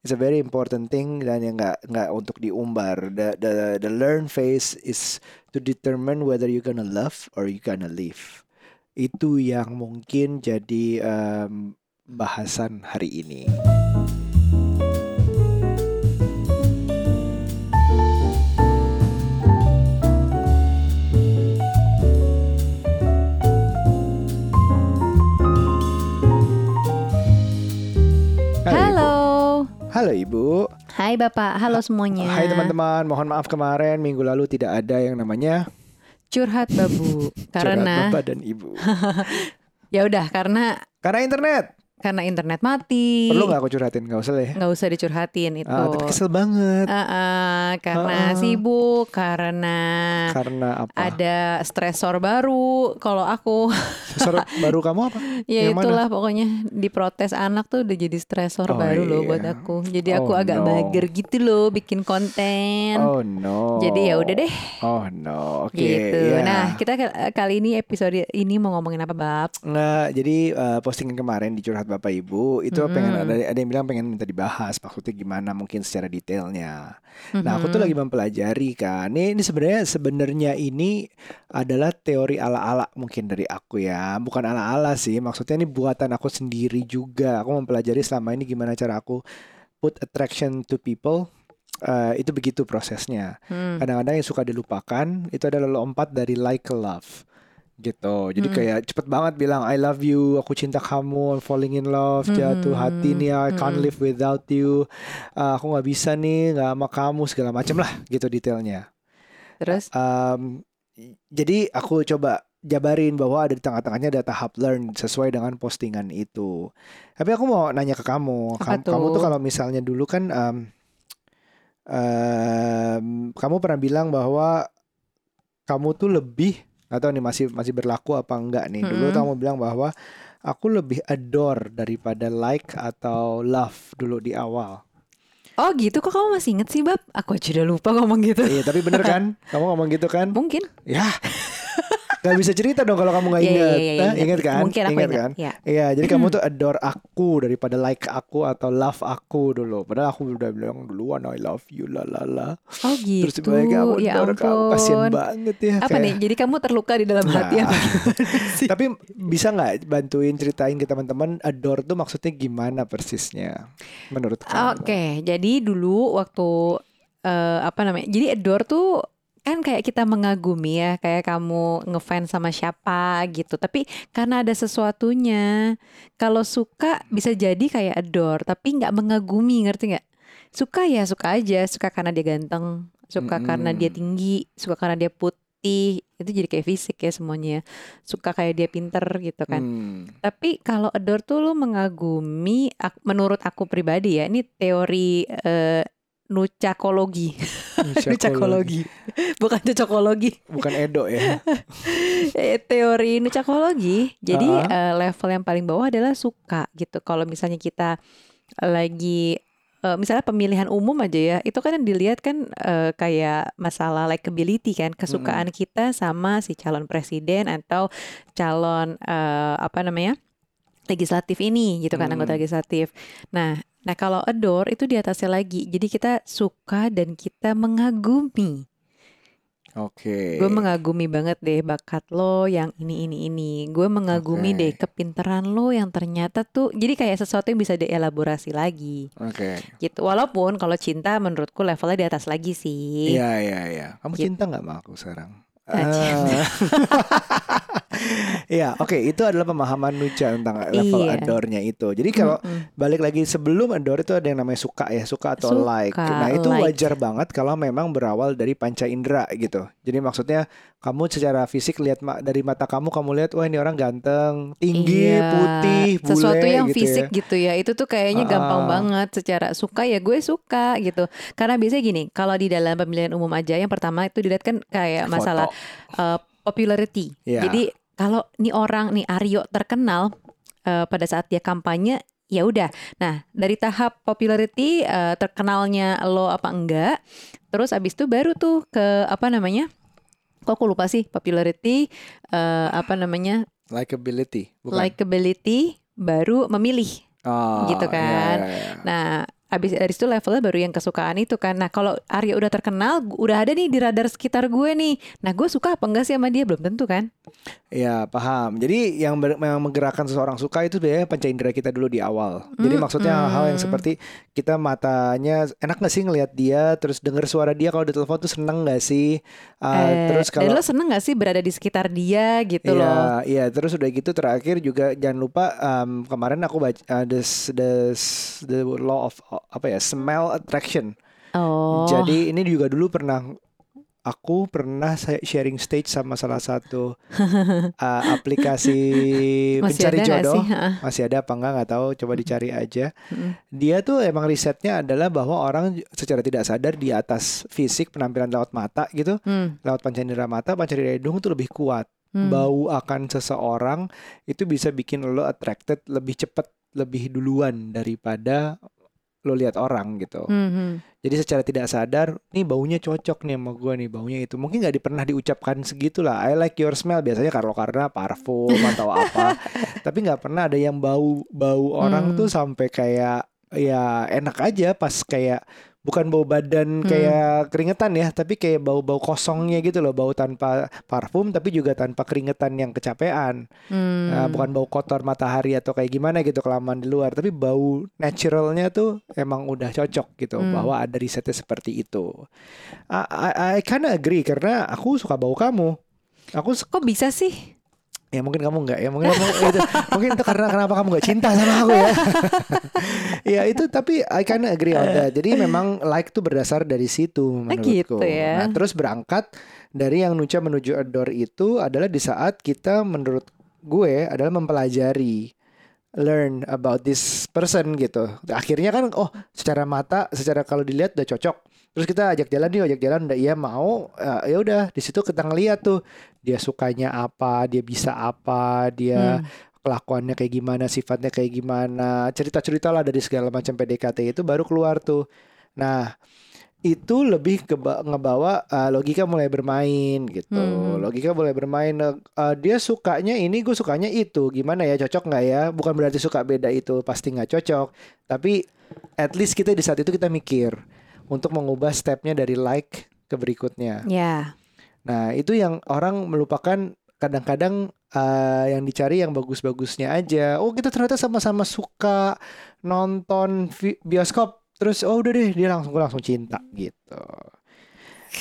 it's a very important thing dan yang nggak nggak untuk diumbar. The the the learn phase is to determine whether you gonna love or you gonna leave. Itu yang mungkin jadi um, bahasan hari ini. Halo Ibu. Hai Bapak, halo semuanya. Hai teman-teman, mohon maaf kemarin minggu lalu tidak ada yang namanya Curhat Babu. curhat karena Bapak dan Ibu. ya udah karena Karena internet. Karena internet mati. Perlu nggak aku curhatin? Nggak usah deh. Nggak usah dicurhatin itu. Ah, tapi kesel banget. Ah, Ah, karena ah. sibuk, karena Karena apa? ada stresor baru. Kalau aku, Sesor baru kamu apa? ya Yang mana? itulah pokoknya diprotes anak tuh udah jadi stresor Oh, baru loh iya. buat aku. Jadi aku Oh, agak no. mager gitu loh bikin konten. Oh no. Jadi ya udah deh. Oh no. Oke. gitu. ya. Nah, kita kali ini episode ini mau ngomongin apa, Bab? Nggak, jadi eh, postingan kemarin di curhat bapak ibu itu Mm-mm. pengen ada ada yang bilang pengen minta dibahas maksudnya gimana mungkin secara detailnya. Nah aku tuh Mhm. lagi mempelajari kan. Ini ini sebenarnya sebenarnya ini adalah teori ala-ala mungkin dari aku ya. Bukan ala-ala sih. Maksudnya ini buatan aku sendiri juga. Aku mempelajari selama ini gimana cara aku put attraction to people. Eh, itu begitu prosesnya. Hmm. Kadang-kadang yang suka dilupakan itu adalah lompat dari like ke love gitu. Jadi Hmm. kayak cepet banget bilang I love you, aku cinta kamu, I'm falling in love, jatuh Hmm. hati nih, I can't Hmm. live without you, Ah, aku nggak bisa nih, nggak sama kamu segala macam lah gitu detailnya. Terus Um, jadi aku coba jabarin bahwa ada di tengah-tengahnya ada tahap learn sesuai dengan postingan itu. Tapi aku mau nanya ke kamu, Apa Kam- kamu tuh tuh? kalau misalnya dulu kan um, em, kamu pernah bilang bahwa kamu tuh lebih atau nih masih masih berlaku apa enggak nih? Dulu Mm-mm. kamu bilang bahwa aku lebih adore daripada like atau love dulu di awal. Oh gitu kok kamu masih inget sih Bab? Aku aja udah lupa ngomong gitu. Iya, tapi bener kan? Kamu ngomong gitu kan? Mungkin. Ya. Gak bisa cerita dong kalau kamu nggak Iya, ingat. iya, iya, Hah? ingat. Ingat kan? Mungkin aku ingat ingat. kan? Iya. Iya, jadi kamu tuh adore aku daripada like aku atau love aku dulu. Padahal aku udah bilang duluan I love you la la la. Oh Terus gitu. tiba-tiba kamu ya adore kamu kasian ampun. banget ya. Apa kayak- nih? Jadi kamu terluka di dalam hati Nah. apa? Tapi bisa nggak bantuin ceritain ke teman-teman adore tuh maksudnya gimana persisnya menurut kamu? Oke, jadi dulu waktu eh, apa namanya? Jadi adore tuh kan kayak kita mengagumi ya, kayak kamu ngefans sama siapa gitu. Tapi karena ada sesuatunya, kalau suka bisa jadi kayak adore, tapi nggak mengagumi, ngerti nggak? Suka ya suka aja, suka karena dia ganteng, suka karena dia tinggi, suka karena dia putih, itu jadi kayak fisik ya semuanya. Suka kayak dia pinter gitu kan. Hmm. Tapi kalau adore tuh lu mengagumi, menurut aku pribadi ya, ini teori eh, nucakologi, nucakologi, bukan cocokologi, Bukan Edo ya. Eh, teori nucakologi. Jadi Ah. eh, level yang paling bawah adalah suka gitu. Kalau misalnya kita lagi eh, misalnya pemilihan umum aja ya, itu kan yang dilihat kan eh, kayak masalah likability kan, kesukaan kita sama si calon presiden atau calon eh, apa namanya? legislatif ini gitu kan Mm. anggota legislatif. Nah, nah kalau adore itu di atasnya lagi. Jadi kita suka dan kita mengagumi. Oke. Gue mengagumi banget deh bakat lo yang ini ini ini. Gue mengagumi Oke. deh kepintaran lo yang ternyata tuh jadi kayak sesuatu yang bisa dielaborasi lagi Oke. gitu. Walaupun kalau cinta menurutku levelnya di atas lagi sih. Iya iya iya. Kamu Gitu. cinta nggak sama aku sekarang? Anjir. Ah. Iya, oke itu adalah pemahaman Nucha tentang level Iya. adore-nya itu. Jadi kalau Mm-mm. balik lagi sebelum adore itu ada yang namanya suka ya, suka atau Suka, like. Nah, itu like. wajar banget kalau memang berawal dari panca indera gitu. Jadi maksudnya kamu secara fisik lihat ma- dari mata kamu kamu lihat wah ini orang ganteng, tinggi, Iya, putih, bule sesuatu yang gitu fisik ya. gitu ya itu tuh kayaknya gampang Ah. banget secara suka ya gue suka gitu karena biasanya gini kalau di dalam pemilihan umum aja yang pertama itu dilihat kan kayak Foto. masalah uh, popularity Iya. jadi kalau nih orang nih Aryo terkenal uh, pada saat dia kampanye ya udah nah dari tahap popularity uh, terkenalnya lo apa enggak terus abis itu baru tuh ke apa namanya kok aku lupa sih popularity uh, apa namanya likability, bukan? likability baru memilih Oh, gitu iya, kan. iya, iya. Nah, abis dari situ levelnya baru yang kesukaan itu kan. Nah kalau Arya udah terkenal, udah ada nih di radar sekitar gue nih. Nah gue suka apa enggak sih sama dia belum tentu kan? Ya paham. Jadi yang, ber- yang menggerakkan seseorang suka itu biasanya panca indera kita dulu di awal. Jadi Mm, maksudnya hal-hal yang mm. seperti kita matanya enak gak sih ngelihat dia, terus denger suara dia kalau di telepon tuh seneng gak sih? Ah, Eh, terus dan kalau lo seneng gak sih berada di sekitar dia gitu loh? Iya, iya. Terus udah gitu terakhir juga jangan lupa um, kemarin aku baca uh, the the the law of apa ya smell attraction. Oh. Jadi ini juga dulu pernah aku pernah sharing stage sama salah satu uh, aplikasi Masih pencari ada jodoh. Masih ada apa enggak nggak tahu, coba dicari aja. Dia tuh emang risetnya adalah bahwa orang secara tidak sadar di atas fisik penampilan lewat mata gitu, Hmm, lewat panca indera mata, panca indera hidung itu lebih kuat hmm. bau akan seseorang itu bisa bikin lo attracted lebih cepat lebih duluan daripada lo lihat orang gitu. Hmm, hmm. Jadi secara tidak sadar, nih baunya cocok nih sama gue nih baunya itu. Mungkin nggak pernah diucapkan segitulah. I like your smell biasanya kalau karena parfum atau apa. Tapi nggak pernah ada yang bau bau orang Hmm. tuh sampai kayak ya enak aja pas kayak bukan bau badan Hmm. kayak keringetan ya, tapi kayak bau-bau kosongnya gitu loh, bau tanpa parfum tapi juga tanpa keringetan yang kecapean. Hmm. Nah, bukan bau kotor matahari atau kayak gimana gitu kelamaan di luar, tapi bau naturalnya tuh emang udah cocok gitu Hmm. bahwa ada risetnya seperti itu. I, I, I kinda agree karena aku suka bau kamu. Aku Kok bisa sih? Ya mungkin kamu enggak ya mungkin kamu itu mungkin itu karena kenapa kamu nggak cinta sama aku ya. ya itu tapi I kinda agree on that. Jadi memang like tuh berdasar dari situ menurutku. gitu ya. Nah, terus berangkat dari yang Nucha menuju adore itu adalah di saat kita menurut gue adalah mempelajari learn about this person gitu. Akhirnya kan oh secara mata, secara kalau dilihat udah cocok. Terus kita ajak jalan nih, ajak jalan udah iya mau, eh, ya udah di situ kita ngeliat tuh dia sukanya apa, dia bisa apa, dia Hmm. kelakuannya kayak gimana, sifatnya kayak gimana, cerita-cerita lah dari segala macam PDKT itu baru keluar tuh. Nah, itu lebih ke ngebawa uh, logika mulai bermain gitu. Hmm. Logika mulai bermain. Uh, dia sukanya ini, gue sukanya itu. Gimana ya, cocok nggak ya? Bukan berarti suka beda itu pasti nggak cocok. Tapi at least kita di saat itu kita mikir untuk mengubah stepnya dari like ke berikutnya. Ya. Nah, itu yang orang melupakan kadang-kadang uh, yang dicari yang bagus-bagusnya aja. Oh, kita ternyata sama-sama suka nonton bioskop. Terus oh udah deh dia langsung gue langsung cinta gitu.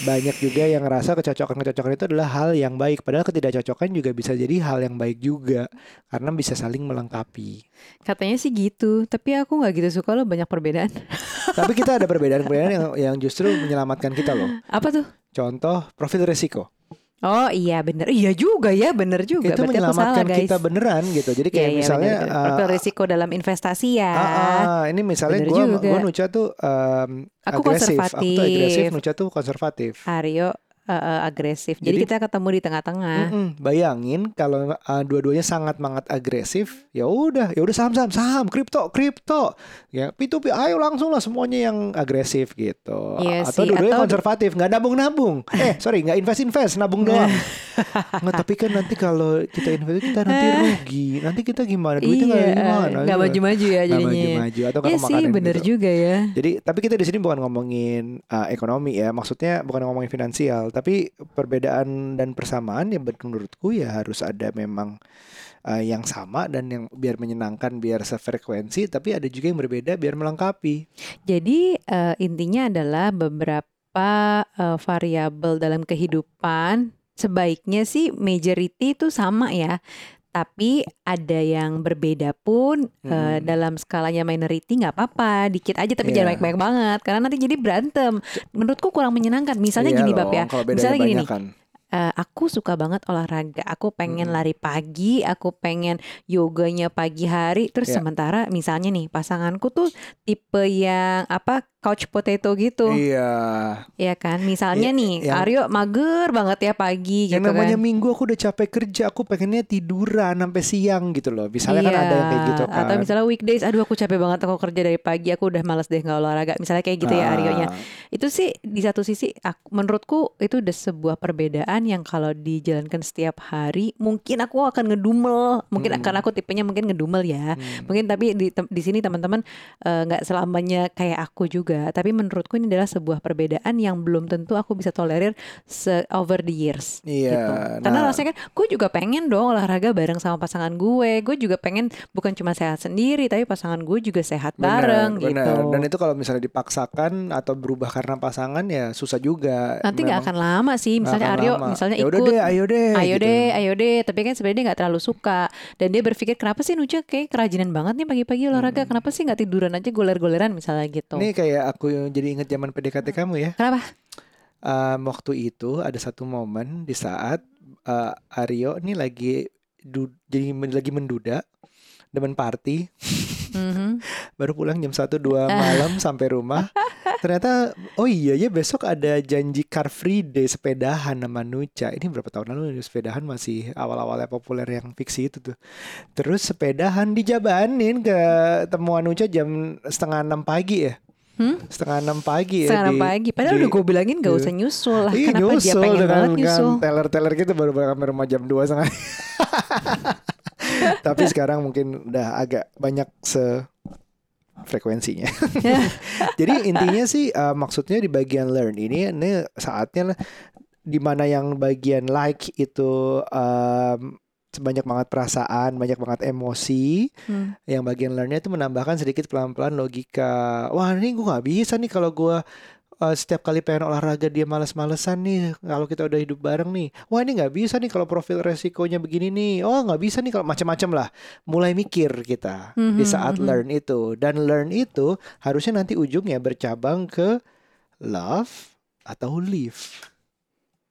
Banyak juga yang ngerasa kecocokan-kecocokan itu adalah hal yang baik. Padahal ketidakcocokan juga bisa jadi hal yang baik juga karena bisa saling melengkapi. Katanya sih gitu, tapi aku nggak gitu suka lo banyak perbedaan. Tapi kita ada perbedaan-perbedaan yang yang justru menyelamatkan kita loh. Apa tuh? Contoh profil resiko. Oh iya bener, iya juga ya bener juga. itu Berarti aku salah menyelamatkan guys. kita beneran gitu. Jadi kayak iya, misalnya bener, bener. uh, profil risiko dalam investasi ya. Ah, ah, ini misalnya gue gue Nucha tuh um, Aku agresif, aku tuh agresif, konservatif. Nucha tuh konservatif. Aryo eh, agresif. Jadi, Jadi- kita ketemu di tengah-tengah. Mm-mm, bayangin kalau uh, dua-duanya sangat sangat agresif, ya udah, ya udah saham saham kripto kripto, ya P2P, ayo langsung lah semuanya yang agresif gitu. Iya atau sih, dua-duanya atau- konservatif, nggak nabung nabung, eh sorry nggak invest invest, nabung doang. Nggak, tapi kan nanti kalau kita invest kita nanti rugi, nanti kita gimana? Duitnya iya, gimana? nggak maju-maju ya Nggak jadinya. maju-maju atau nggak Iya sih, bener gitu. juga ya. Jadi tapi kita di sini bukan ngomongin uh, ekonomi ya, maksudnya bukan ngomongin finansial, tapi perbedaan dan persamaan yang menurutku ya harus ada memang uh, yang sama dan yang biar menyenangkan, biar sefrekuensi, tapi ada juga yang berbeda biar melengkapi. Jadi eh, intinya adalah beberapa eh, variabel dalam kehidupan sebaiknya sih majority itu sama ya. Tapi ada yang berbeda pun eh, Hmm. dalam skalanya minority nggak apa-apa, dikit aja tapi Iya. jangan banyak-banyak banget karena nanti jadi berantem. Menurutku kurang menyenangkan. Misalnya Iya gini loh, Bab ya. Kalau bedanya Misalnya gini nih. Eh, aku suka banget olahraga. Aku pengen Mm-mm. lari pagi, aku pengen yoganya pagi hari. Terus Ya. sementara misalnya nih pasanganku tuh tipe yang apa couch potato gitu. Iya. Iya kan? Misalnya Ya, nih, yang- Aryo mager banget ya pagi Yang gitu namanya kan. minggu aku udah capek kerja, aku pengennya tiduran sampai siang gitu loh. Misalnya kan Iya, ada yang kayak gitu kan. Atau misalnya weekdays, aduh aku capek banget aku kerja dari pagi, aku udah males deh nggak olahraga. Misalnya kayak gitu ya Ah. Aryonya. Itu sih di satu sisi, aku, menurutku itu udah sebuah perbedaan yang kalau dijalankan setiap hari, mungkin aku akan ngedumel. Mungkin Hmm. karena aku tipenya mungkin ngedumel ya. Mungkin tapi di di sini teman-teman eh, nggak selamanya kayak aku juga. Tapi menurutku ini adalah sebuah perbedaan yang belum tentu aku bisa tolerir se over the years. Iya, gitu. Karena nah. rasanya kan gue juga pengen dong olahraga bareng sama pasangan gue. Gue juga pengen bukan cuma sehat sendiri, tapi pasangan gue juga sehat bareng Bener, gitu. bener. Dan itu kalau misalnya dipaksakan atau berubah karena pasangan ya susah juga. Nanti nggak akan lama sih. Misalnya Aryo, lama. misalnya Ya ikut. deh, ayo deh. Ayo gitu. deh, ayo deh. Tapi kan sebenarnya dia nggak terlalu suka dan dia berpikir kenapa sih Nuca kayak kerajinan banget nih pagi-pagi olahraga. Kenapa sih nggak tiduran aja goler-goleran misalnya gitu. Ini kayak aku yang jadi inget zaman PDKT kamu ya. Kenapa? Um, waktu itu ada satu momen di saat uh, Aryo ini lagi du- jadi men- lagi menduda demen party Mhm. baru pulang jam 1 2 malam sampai rumah ternyata oh iya ya besok ada janji car free day sepedahan sama Nuca ini berapa tahun lalu sepedahan masih awal-awalnya populer yang fiksi itu tuh terus sepedahan dijabanin ke temuan Nuca jam setengah enam pagi ya Hmm? setengah enam pagi ya Sekarang di- pagi. Padahal di- udah gue bilangin gak di- usah nyusul lah. Iya Kenapa dia nyusul pengen dengan, banget nyusul? dengan teller-teller gitu baru sampai rumah jam 2 setengah. Tapi sekarang mungkin udah agak banyak se frekuensinya. Jadi intinya sih uh, maksudnya di bagian learn ini ini saatnya lah di mana yang bagian like itu um, sebanyak banget perasaan, banyak banget emosi. Hmm. Yang bagian learnnya itu menambahkan sedikit pelan-pelan logika. Wah ini gue nggak bisa nih kalau gue uh, setiap kali pengen olahraga dia males-malesan nih. Kalau kita udah hidup bareng nih. Wah ini nggak bisa nih kalau profil resikonya begini nih. Oh nggak bisa nih kalau macam-macam lah. Mulai mikir kita di Mhm, saat mhm. learn itu. Dan learn itu harusnya nanti ujungnya bercabang ke love atau leave.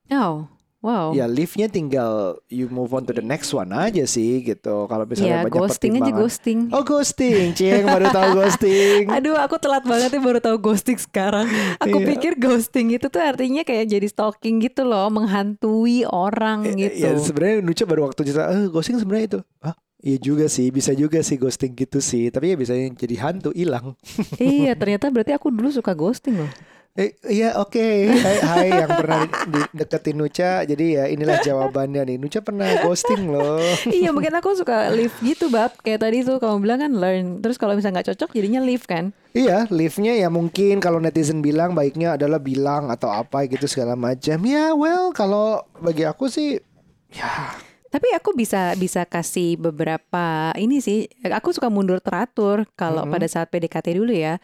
Oh, wow. Ya leave-nya tinggal you move on to the next one aja sih gitu. Kalau misalnya Ya, banyak ghosting aja ghosting. Oh ghosting, Cing baru tahu ghosting. Aduh, aku telat banget ya baru tahu ghosting sekarang. Aku Iya. pikir ghosting itu tuh artinya kayak jadi stalking gitu loh, menghantui orang Eh, gitu. Ya sebenarnya Nuca baru waktu cerita, eh ghosting sebenarnya itu. Hah? Iya juga sih, bisa juga sih ghosting gitu sih. Tapi ya bisa jadi hantu hilang. iya, ternyata berarti aku dulu suka ghosting loh. Eh, iya oke. Hai, hai yang pernah di- deketin Nuca. Jadi ya inilah jawabannya nih. Nuca pernah ghosting loh. iya, mungkin aku suka leave gitu, Bab. Kayak tadi tuh kamu bilang kan learn. Terus kalau misalnya nggak cocok jadinya leave kan. Iya, live-nya ya mungkin kalau netizen bilang baiknya adalah bilang atau apa gitu segala macam. Ya, well kalau bagi aku sih ya Tapi aku bisa bisa kasih beberapa ini sih. Aku suka mundur teratur kalau Mhm. pada saat PDKT dulu ya.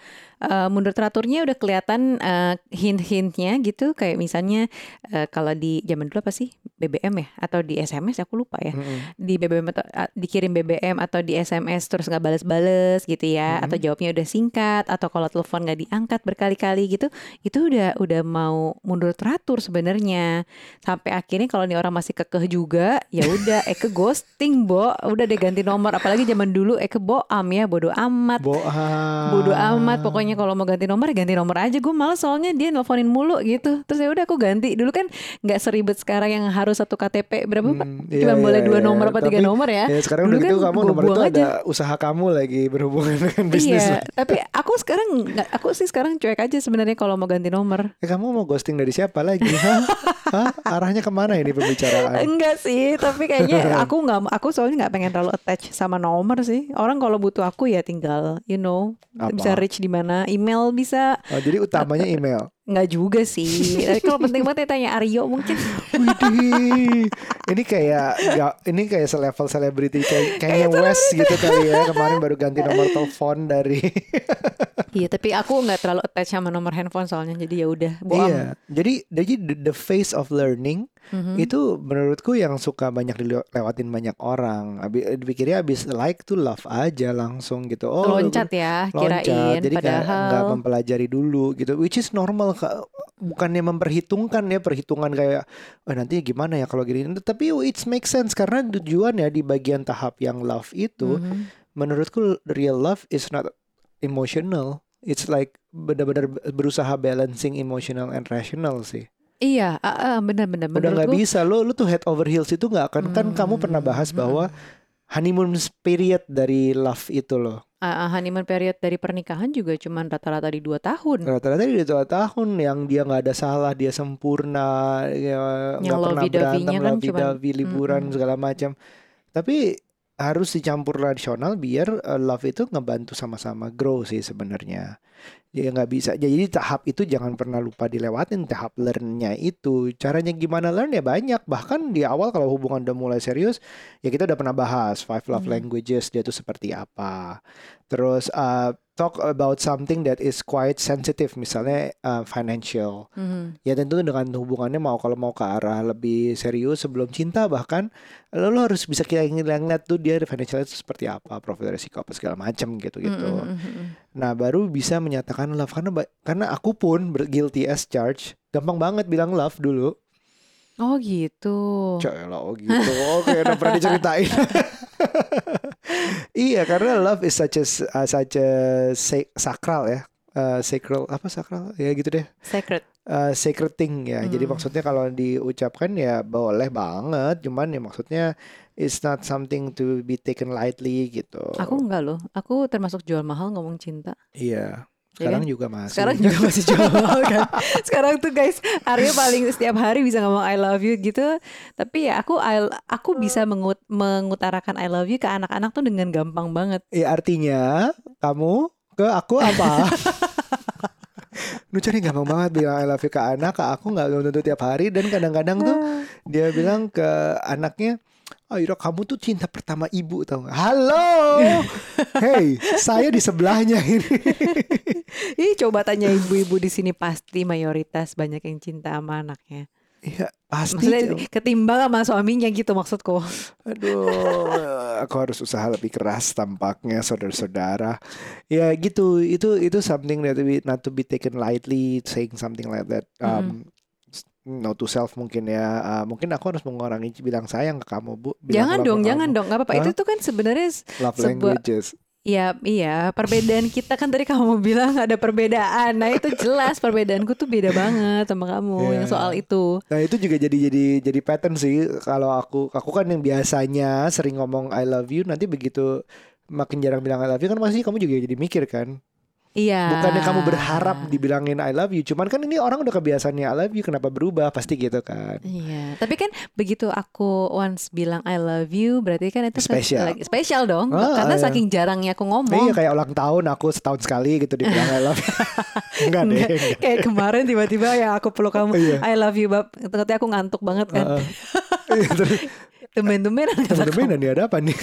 Eh, mundur teraturnya udah kelihatan eh, hint-hintnya gitu. Kayak misalnya eh, kalau di zaman dulu apa sih BBM ya atau di SMS aku lupa ya. mm-mm. Di BBM atau ah, dikirim BBM atau di SMS terus nggak bales-bales gitu ya. Mhm. Atau jawabnya udah singkat atau kalau telepon nggak diangkat berkali-kali gitu. Itu udah udah mau mundur teratur sebenarnya sampai akhirnya kalau nih orang masih kekeh juga ya udah Eke ghosting bo udah deh ganti nomor apalagi zaman dulu Eke boam ya bodo amat Boa. bodo amat pokoknya kalau mau ganti nomor ya ganti nomor aja gue malas soalnya dia nelponin mulu gitu terus ya udah aku ganti dulu kan nggak seribet sekarang yang harus satu KTP berapa pak Hmm, cuma iya, boleh iya, dua iya. nomor apa tiga nomor ya Ya sekarang Dulu udah gitu kan kamu nomor itu buang ada usaha kamu lagi berhubungan dengan bisnis. iya lah. tapi aku sekarang aku sih sekarang cuek aja sebenarnya kalau mau ganti nomor Eh, kamu mau ghosting dari siapa lagi? Hah? Hah? Arahnya ke mana ini pembicaraan? Enggak sih, tapi kayaknya aku nggak, aku soalnya nggak pengen terlalu attach sama nomor sih. Orang kalau butuh aku ya tinggal, you know, Apa? bisa reach di mana, email bisa, Oh, jadi utamanya email. nggak juga sih. Tapi kalau penting banget ya tanya Aryo mungkin. Widih, ini kayak nggak, ini kayak selevel selebriti kayak kayaknya West gitu kali ya kemarin baru ganti nomor telepon dari. Iya, tapi aku nggak terlalu attach sama nomor handphone soalnya, jadi ya udah, bohong. iya, jadi jadi the, the face of learning Mhm. itu menurutku yang suka banyak dilewatin banyak orang. Abi, dipikirnya abis like tuh love aja langsung gitu. Oh, Loncat ya, loncat. kirain. Jadi Padahal nggak mempelajari dulu gitu, which is normal bukannya memperhitungkan ya perhitungan kayak oh, nanti gimana ya kalau gini. Tapi it makes sense karena tujuannya di bagian tahap yang love itu, Mhm. menurutku real love is not emotional, it's like benar-benar berusaha balancing emotional and rational sih. Iya, ah, ah, benar-benar. Udah nggak bisa lo lu tuh head over heels itu nggak akan kan kamu pernah bahas Hmm, bahwa honeymoon period dari love itu loh. ah, honeymoon period dari pernikahan juga cuman rata-rata di dua tahun. Rata-rata di dua tahun yang dia nggak ada salah, dia sempurna, ya, nggak pernah berantem, kan lovey-dovey, cuman- liburan Mm-mm. segala macam. Tapi harus dicampur rasional biar uh, love itu ngebantu sama-sama grow sih sebenarnya. Ya nggak bisa. Jadi tahap itu jangan pernah lupa dilewatin tahap learn-nya itu. Caranya gimana learn ya banyak. Bahkan di awal kalau hubungan udah mulai serius, ya kita udah pernah bahas five love Hmm. languages dia tuh seperti apa. Terus uh, talk about something that is quite sensitive, misalnya uh, financial. Mhm. Ya tentu dengan hubungannya mau kalau mau ke arah lebih serius sebelum cinta bahkan lo, lo harus bisa kira ngeliat tuh dia financial itu seperti apa, profil resiko apa segala macam gitu gitu. Mhm, mhm, mhm. Nah baru bisa menyatakan love karena karena aku pun guilty as charged, gampang banget bilang love dulu. Oh gitu. Cela oh gitu. Oke, udah pernah diceritain. iya, karena love is such a uh, such a sa- sakral ya. Uh, sacral apa sakral ya gitu deh Sacred. uh, sacred thing ya. Jadi Hmm. maksudnya kalau diucapkan ya boleh banget, cuman ya maksudnya it's not something to be taken lightly gitu. Aku enggak loh. Aku termasuk jual mahal ngomong cinta. Iya. Ya Sekarang kan? juga masih. Sekarang juga masih jual mahal kan. Sekarang tuh guys, Arya paling setiap hari bisa ngomong I love you gitu. Tapi ya aku I- aku bisa mengut, mengutarakan I love you ke anak-anak tuh dengan gampang banget. Ya artinya kamu ke aku apa? Nucha nih gampang banget bilang I love you ke anak, ke aku nggak tentu tiap hari dan kadang-kadang tuh dia bilang ke anaknya, Oh Ira kamu tuh cinta pertama ibu tau gak? Halo, hey saya di sebelahnya ini. Ih, coba tanya ibu-ibu di sini pasti mayoritas banyak yang cinta sama anaknya. Iya pasti. Maksudnya ketimbang sama suaminya gitu maksudku. Aduh, aku harus usaha lebih keras tampaknya saudara-saudara. Ya gitu, itu itu something that we not to be taken lightly, saying something like that. Um, No to self mungkin ya. Uh, mungkin aku harus mengurangi bilang sayang ke kamu bu. Bilang Jangan dong, jangan kamu. dong, nggak apa-apa. Itu Hah? tuh kan sebenarnya Love languages. ya iya perbedaan kita kan tadi kamu bilang ada perbedaan. Nah itu jelas perbedaanku tuh beda banget sama kamu Iya. yang soal itu. Nah itu juga jadi jadi jadi pattern sih. Kalau aku aku kan yang biasanya sering ngomong I love you, nanti begitu makin jarang bilang I love you kan pasti kamu juga jadi mikir kan. Iya. Bukannya kamu berharap dibilangin I love you, cuman kan ini orang udah kebiasaannya I love you, kenapa berubah? Pasti gitu kan. Iya, tapi kan begitu aku once bilang I love you, berarti kan itu Spesial. lagi- spesial dong, Ah, karena iya. saking jarangnya aku ngomong. Iya kayak ulang tahun aku setahun sekali gitu dibilang I love you. Enggak deh. Enggak, enggak. kayak kemarin tiba-tiba ya aku peluk kamu, Iya. I love you bab. Ternyata aku ngantuk banget kan. Heeh. Iya, terus Tumben-tumbenan kata temen-temen kamu. nih ada apa nih?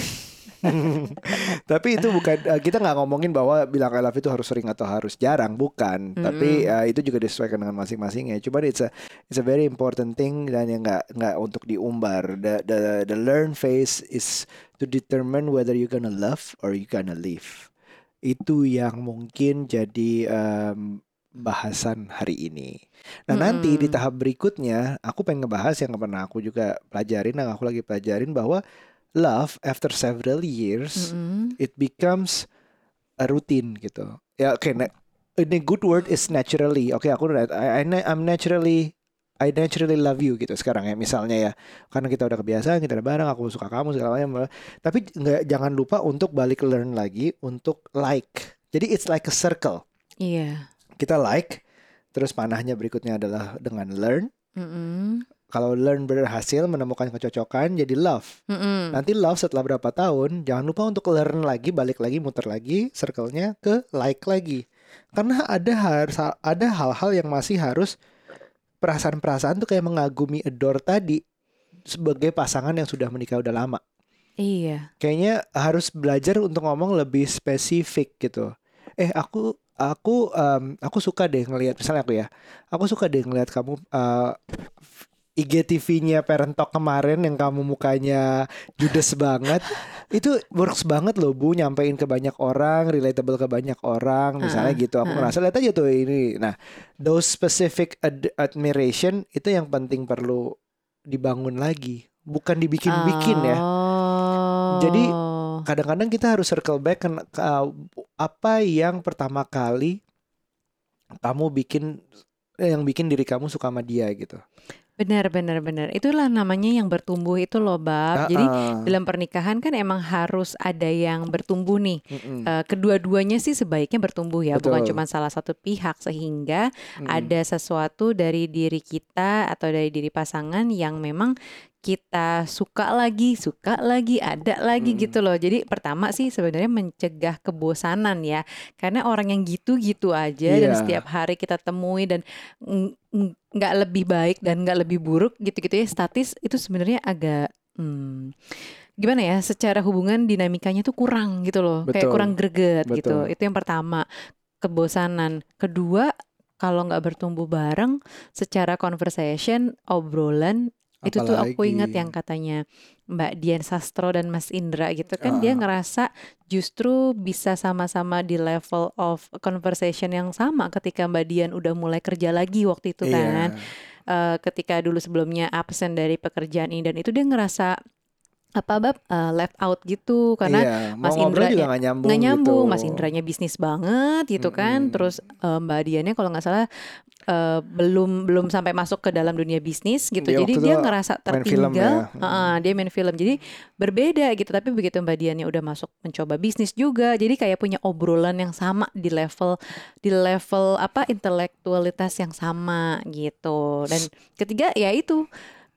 Tapi itu bukan eh, kita nggak ngomongin bahwa bilang I love you itu harus sering atau harus jarang, bukan. Tapi eh, itu juga disesuaikan dengan masing-masing ya. Cuman it's a it's a very important thing dan yang nggak nggak untuk diumbar. The the the learn phase is to determine whether you gonna love or you gonna leave. Itu yang mungkin jadi em, bahasan hari ini. Nah nanti di tahap berikutnya aku pengen ngebahas yang pernah aku juga pelajarin, yang aku lagi pelajarin bahwa love after several years Mm-mm. it becomes a routine gitu. Ya oke, na- ini good word is naturally. Oke, aku udah I, I, I'm naturally I naturally love you gitu sekarang ya misalnya ya karena kita udah kebiasaan kita udah bareng aku suka kamu segala macam tapi nggak jangan lupa untuk balik learn lagi untuk like jadi it's like a circle Iya. kita like terus panahnya berikutnya adalah dengan learn Mm-mm. Kalau learn berhasil menemukan kecocokan jadi love Mm-mm. Nanti love setelah berapa tahun, jangan lupa untuk learn lagi, balik lagi, muter lagi, circle-nya ke like lagi. Karena ada harus ada hal-hal yang masih harus perasaan-perasaan tuh kayak mengagumi adore tadi sebagai pasangan yang sudah menikah udah lama. Iya. Kayaknya harus belajar untuk ngomong lebih spesifik gitu. Eh aku aku em, aku suka deh ngelihat misalnya aku ya. Aku suka deh ngelihat kamu eh, IGTV-nya Parent Talk kemarin yang kamu mukanya judes banget itu works banget loh Bu nyampein ke banyak orang relatable ke banyak orang misalnya Ha-ha, gitu aku ha-ha. ngerasa lihat aja tuh ini nah those specific ad- admiration itu yang penting perlu dibangun lagi bukan dibikin-bikin ya Jadi, Oh. kadang-kadang kita harus circle back ke, ke- apa yang pertama kali kamu bikin yang bikin diri kamu suka sama dia gitu. Benar, benar, benar. Itulah namanya yang bertumbuh itu loh, Bab. Jadi Ah, dalam pernikahan kan emang harus ada yang bertumbuh nih. mm-mm, Eh, kedua-duanya sih sebaiknya bertumbuh ya, bukan Betul. cuma salah satu pihak sehingga mm-mm. ada sesuatu dari diri kita atau dari diri pasangan yang memang kita suka lagi, suka lagi, ada lagi Mm. gitu loh. Jadi pertama sih sebenarnya mencegah kebosanan ya. Karena orang yang gitu-gitu aja dan Iya. setiap hari kita temui dan ng- ng- nggak lebih baik dan nggak lebih buruk gitu-gitu ya statis itu sebenarnya agak hmm, gimana ya secara hubungan dinamikanya tuh kurang gitu loh kayak Betul. kurang greget gitu Betul. itu yang pertama kebosanan kedua kalau nggak bertumbuh bareng secara conversation obrolan itu tuh aku ingat Apalagi. yang katanya Mbak Dian Sastro dan Mas Indra gitu kan dia Ah. ngerasa justru bisa sama-sama di level of conversation yang sama ketika Mbak Dian udah mulai kerja lagi waktu itu kan Iya. Eh, ketika dulu sebelumnya absen dari pekerjaan ini dan itu dia ngerasa apa bab? Eh, left out gitu. Karena Iya, Mas Indra juga ya- nggak nyambung nggak nyambung. Gitu. Mas Indranya bisnis banget gitu kan. Mm-mm. terus eh, Mbak Diannya kalau nggak salah eh, belum belum sampai masuk ke dalam dunia bisnis gitu. Dia jadi dia ngerasa main film tertinggal. ya. Heeh, dia main film. Jadi berbeda gitu. Tapi begitu Mbak Diannya udah masuk mencoba bisnis juga jadi kayak punya obrolan yang sama di level di level apa intelektualitas yang sama gitu. Dan ketiga ya itu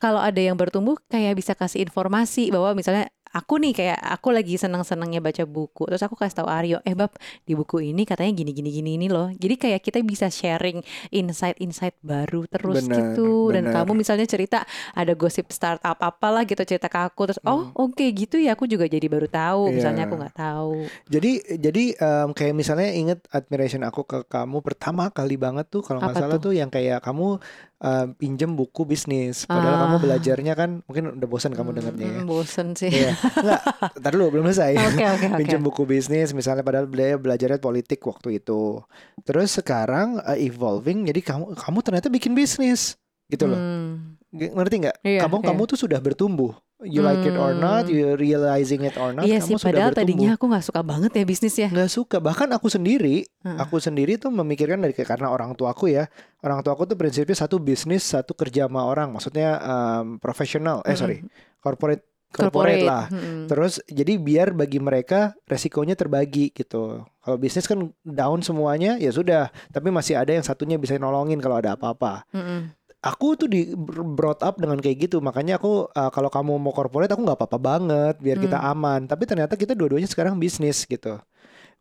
kalau ada yang bertumbuh kayak bisa kasih informasi bahwa misalnya aku nih kayak aku lagi senang-senangnya baca buku terus aku kasih tahu Aryo eh bab di buku ini katanya gini gini gini ini loh jadi kayak kita bisa sharing insight-insight baru terus Benar, gitu dan kamu misalnya cerita ada gosip startup apalah gitu cerita ke aku terus oh oke gitu ya aku juga jadi baru tahu misalnya Hmm. Iya. aku nggak tahu Jadi jadi em, kayak misalnya inget admiration aku ke kamu pertama kali banget tuh kalau nggak salah tuh? tuh yang kayak kamu em, pinjem buku bisnis padahal Ah. kamu belajarnya kan mungkin udah bosan kamu dengarnya ya. Hmm, bosen sih Iya. Enggak, ntar dulu belum selesai. oke oke Pinjam buku bisnis misalnya padahal beliau belajarnya politik waktu itu. Terus sekarang uh, evolving jadi kamu kamu ternyata bikin bisnis gitu loh. Hmm, Ngerti nggak? Iya, kamu iya. kamu tuh sudah bertumbuh. You like it or not, Hmm. you realizing it or not, iya kamu sih sudah padahal bertumbuh. tadinya aku nggak suka banget ya bisnis ya nggak suka bahkan aku sendiri Heeh. aku sendiri tuh memikirkan dari karena orang tuaku ya orang tuaku tuh prinsipnya satu bisnis satu kerja sama orang maksudnya um, profesional eh sorry corporate corporate, lah Mm-mm. terus jadi biar bagi mereka resikonya terbagi gitu kalau bisnis kan down semuanya ya sudah tapi masih ada yang satunya bisa nolongin kalau ada apa-apa Mm-mm. Aku tuh di brought up dengan kayak gitu. Makanya aku uh, kalau kamu mau corporate aku nggak apa-apa banget biar kita Hmm. aman. Tapi ternyata kita dua-duanya sekarang bisnis gitu.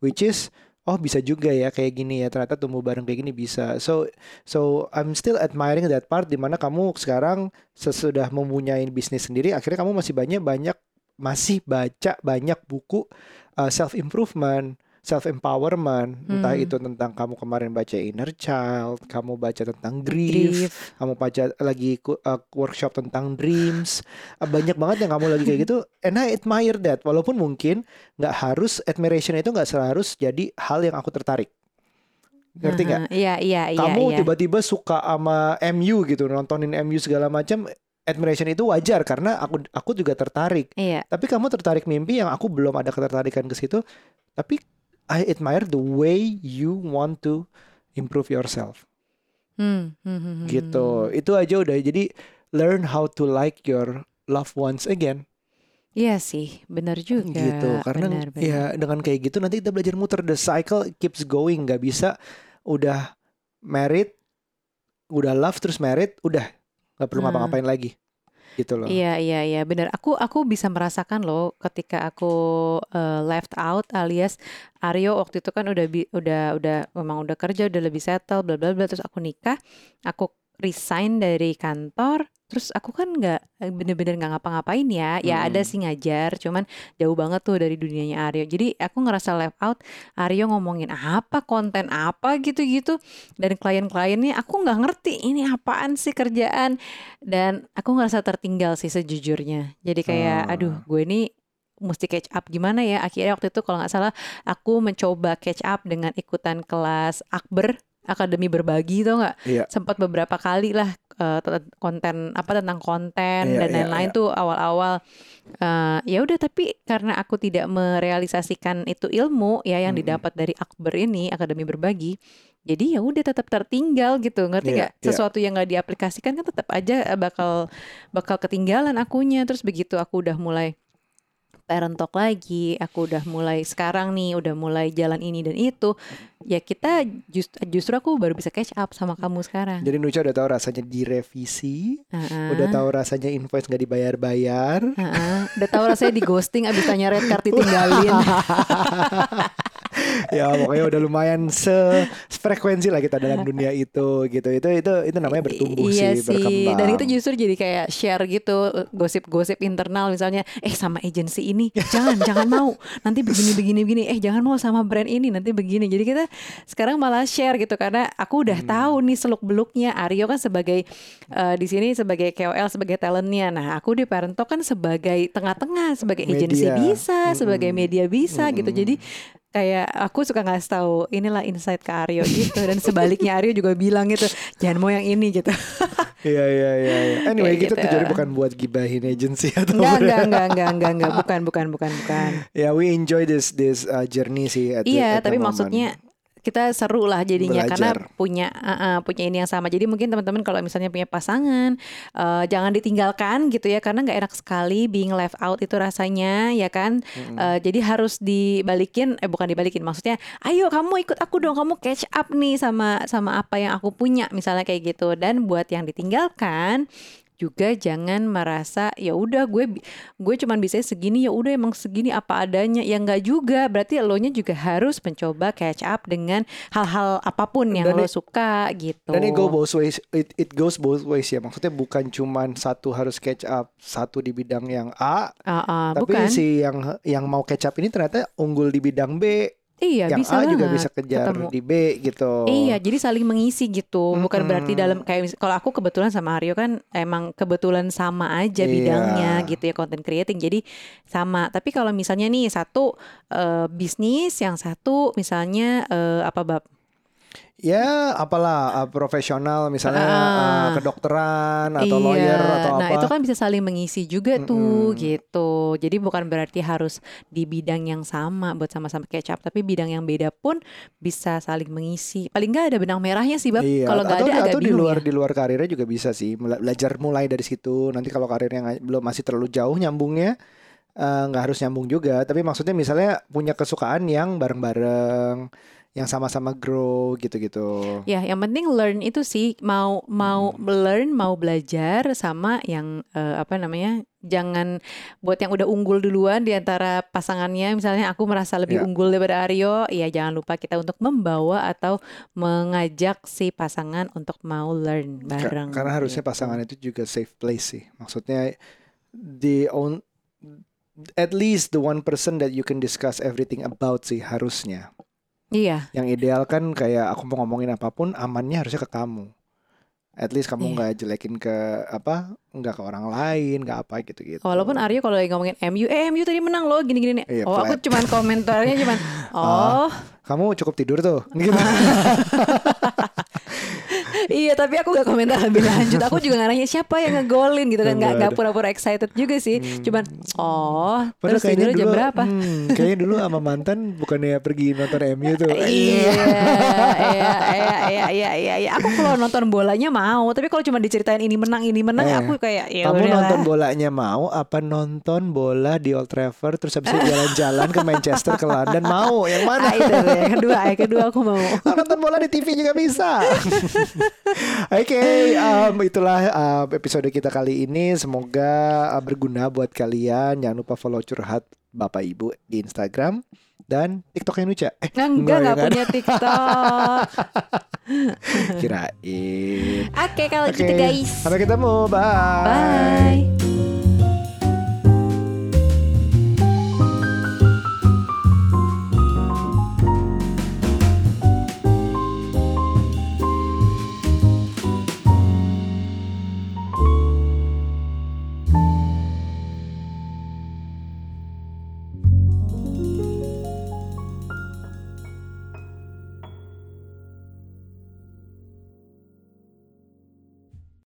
Which is oh bisa juga ya kayak gini ya. Ternyata tumbuh bareng kayak gini bisa. So so I'm still admiring that part di mana kamu sekarang sesudah mempunyai bisnis sendiri akhirnya kamu masih banyak banyak masih baca banyak buku uh, self improvement self empowerment entah Hmm. itu tentang kamu kemarin baca inner child kamu baca tentang grief Grief. kamu baca lagi uh, workshop tentang dreams. Uh, banyak banget yang kamu lagi kayak gitu. And I admire that. Walaupun mungkin nggak harus admiration itu nggak selalu harus jadi hal yang aku tertarik. Ngerti nggak? Aha, Iya iya iya kamu iya. tiba-tiba suka sama MU gitu nontonin MU segala macam admiration itu wajar karena aku aku juga tertarik. Iya. tapi kamu tertarik mimpi yang aku belum ada ketertarikan ke situ. Tapi I admire the way you want to improve yourself. Hmm, hmm, hmm, hmm, gitu. hmm. itu aja udah. Jadi learn how to like your loved ones again. Iya sih, benar juga. gitu. Karena benar, benar. ya dengan kayak gitu nanti kita belajar muter. The cycle keeps going. Nggak bisa udah married udah love terus married udah. Nggak perlu Hmm. ngapa-ngapain lagi gitu loh Iya iya iya benar. Aku aku bisa merasakan loh ketika aku eh, left out alias Aryo waktu itu kan udah bi- udah udah memang udah kerja udah lebih settle bla bla bla terus aku nikah, aku resign dari kantor, terus aku kan nggak eh, bener-bener nggak ngapa-ngapain ya. Ya ada Mm-mm. sih ngajar, cuman jauh banget tuh dari dunianya Aryo. Jadi aku ngerasa left out. Aryo ngomongin apa, konten apa gitu-gitu, dan klien-kliennya aku nggak ngerti ini apaan sih kerjaan dan aku ngerasa tertinggal sih sejujurnya jadi kayak Ah. aduh gue ini mesti catch up gimana ya akhirnya waktu itu kalau nggak salah aku mencoba catch up dengan ikutan kelas Akber Akademi Berbagi tau nggak Iya. sempat beberapa kali lah te- konten apa tentang konten Iya, dan iya, lain-lain iya. tuh awal-awal Eh, ya udah tapi karena aku tidak merealisasikan itu ilmu ya yang Mm-mm. didapat dari Akber ini Akademi Berbagi Jadi ya udah tetap tertinggal gitu, ngerti Iya, nggak? iya. Sesuatu yang nggak diaplikasikan kan tetap aja bakal bakal ketinggalan akunya. Terus begitu aku udah mulai parent talk lagi, aku udah mulai sekarang nih, udah mulai jalan ini dan itu, ya kita just- justru aku baru bisa catch up sama kamu sekarang. Jadi Nucha udah tahu rasanya direvisi, Heeh. udah tahu rasanya invoice nggak dibayar-bayar. Heeh. Udah tahu rasanya di ghosting abis tanya red card ditinggalin. ya pokoknya udah lumayan se frekuensi lah kita dalam dunia itu gitu. Itu itu itu namanya bertumbuh iya sih, berkembang. Dan itu justru jadi kayak share gitu gosip-gosip internal misalnya, eh sama agensi ini jangan jangan mau nanti begini begini begini, eh jangan mau sama brand ini nanti begini. Jadi kita sekarang malah share gitu karena aku udah Hmm. tahu nih seluk beluknya. Aryo kan sebagai eh, di sini sebagai KOL sebagai talentnya. Nah aku di Parent Talk kan sebagai tengah-tengah sebagai agensi bisa, sebagai Mm-mm. media bisa gitu. Mm-mm. Jadi kayak aku suka ngasih tahu inilah insight ke Aryo gitu dan sebaliknya Aryo juga bilang gitu jangan mau yang ini gitu Iya iya iya. iya. Anyway, Kayak kita gitu. tujuannya bukan buat gibahin agency atau enggak enggak enggak enggak enggak enggak bukan bukan bukan bukan Ya, we enjoy this this uh, journey sih. At iya the tapi moment. maksudnya kita seru lah jadinya karena Belajar. punya uh, uh, punya ini yang sama jadi mungkin teman-teman kalau misalnya punya pasangan uh, jangan ditinggalkan gitu ya karena nggak enak sekali being left out itu rasanya ya kan Mm-mm. Uh, jadi harus dibalikin eh bukan dibalikin maksudnya ayo kamu ikut aku dong kamu catch up nih sama sama apa yang aku punya misalnya kayak gitu dan buat yang ditinggalkan juga jangan merasa ya udah gue gue cuman bisa segini ya udah emang segini apa adanya ya nggak juga berarti lo nya juga harus mencoba catch up dengan hal-hal apa pun yang Dan lo it- suka gitu Dan it go both ways. It, it goes both ways ya. Maksudnya bukan cuman satu harus catch up satu di bidang yang A, Ah, ah, tapi bukan si yang yang mau catch up ini ternyata unggul di bidang B, iya yang bisa A juga bisa kejar ketemu. di B gitu. Iya, jadi saling mengisi gitu. Bukan berarti Mm-mm. dalam kayak kalau aku kebetulan sama Aryo kan emang kebetulan sama aja Iya. bidangnya gitu ya content creating. Jadi sama. Tapi kalau misalnya nih satu eh, bisnis, yang satu misalnya eh, apa bab? Ya, apalah uh, profesional misalnya Ah. uh, kedokteran atau Iya. lawyer atau Nah, apa. itu kan bisa saling mengisi juga tuh Mm-mm. gitu. Jadi bukan berarti harus di bidang yang sama buat sama-sama catch up, tapi bidang yang beda pun bisa saling mengisi. Paling nggak ada benang merahnya sih, Bab. Iya, Kalau nggak atau, ada agak atau di luar ya. di luar karirnya juga bisa sih belajar mulai dari situ. Nanti kalau karirnya belum masih terlalu jauh nyambungnya eh, nggak harus nyambung juga. Tapi maksudnya misalnya punya kesukaan yang bareng-bareng, yang sama-sama grow gitu-gitu. Ya, yang penting learn itu sih mau mau Hmm. learn, mau belajar sama yang eh, apa namanya? Jangan buat yang udah unggul duluan di antara pasangannya, misalnya aku merasa lebih Ya. unggul daripada Aryo, ya jangan lupa kita untuk membawa atau mengajak si pasangan untuk mau learn Ka- bareng. Karena harusnya gitu. pasangan itu juga safe place sih. Maksudnya the own at least the one person that you can discuss everything about sih harusnya. Iya, Yang ideal kan kayak aku mau ngomongin apa pun amannya harusnya ke kamu. At least kamu Iya. nggak jelekin ke apa, nggak ke orang lain, nggak apa gitu-gitu. Walaupun Aryo kalau lagi ngomongin MU, eh MU tadi menang loh, gini-gini nih. Iya, oh, aku flat. cuman komentarnya cuman, Ah. oh, kamu cukup tidur tuh. Gitu. iya tapi aku gak komentar lebih lanjut. Aku juga nggak nanya siapa yang ngegolin gitu kan, nggak Nggak nggak ada. pura-pura excited juga sih. Cuman, oh, Padahal terus tidurnya jam berapa? hmm, kayaknya dulu sama mantan bukannya pergi nonton MU tuh. Iya, iya, iya, iya, iya, iya, iya. Aku kalau nonton bolanya mau, tapi kalau cuma diceritain ini menang, ini menang, Eh, aku kayak ya Kamu udahlah. nonton bolanya mau apa nonton bola di Old Trafford terus habis itu jalan-jalan ke Manchester ke London mau yang mana? Ah, itu yang kedua, yang kedua aku mau. Nonton bola di TV juga bisa. Oke, um, itulah um, episode kita kali ini. Semoga uh, berguna buat kalian. Jangan lupa follow curhat Bapak Ibu di Instagram dan TikToknya Nuca. Eh, Enggak, Enggak, enggak kan? punya TikTok. kirain. Oke, kalau Oke, gitu guys. Sampai ketemu. Bye. Bye.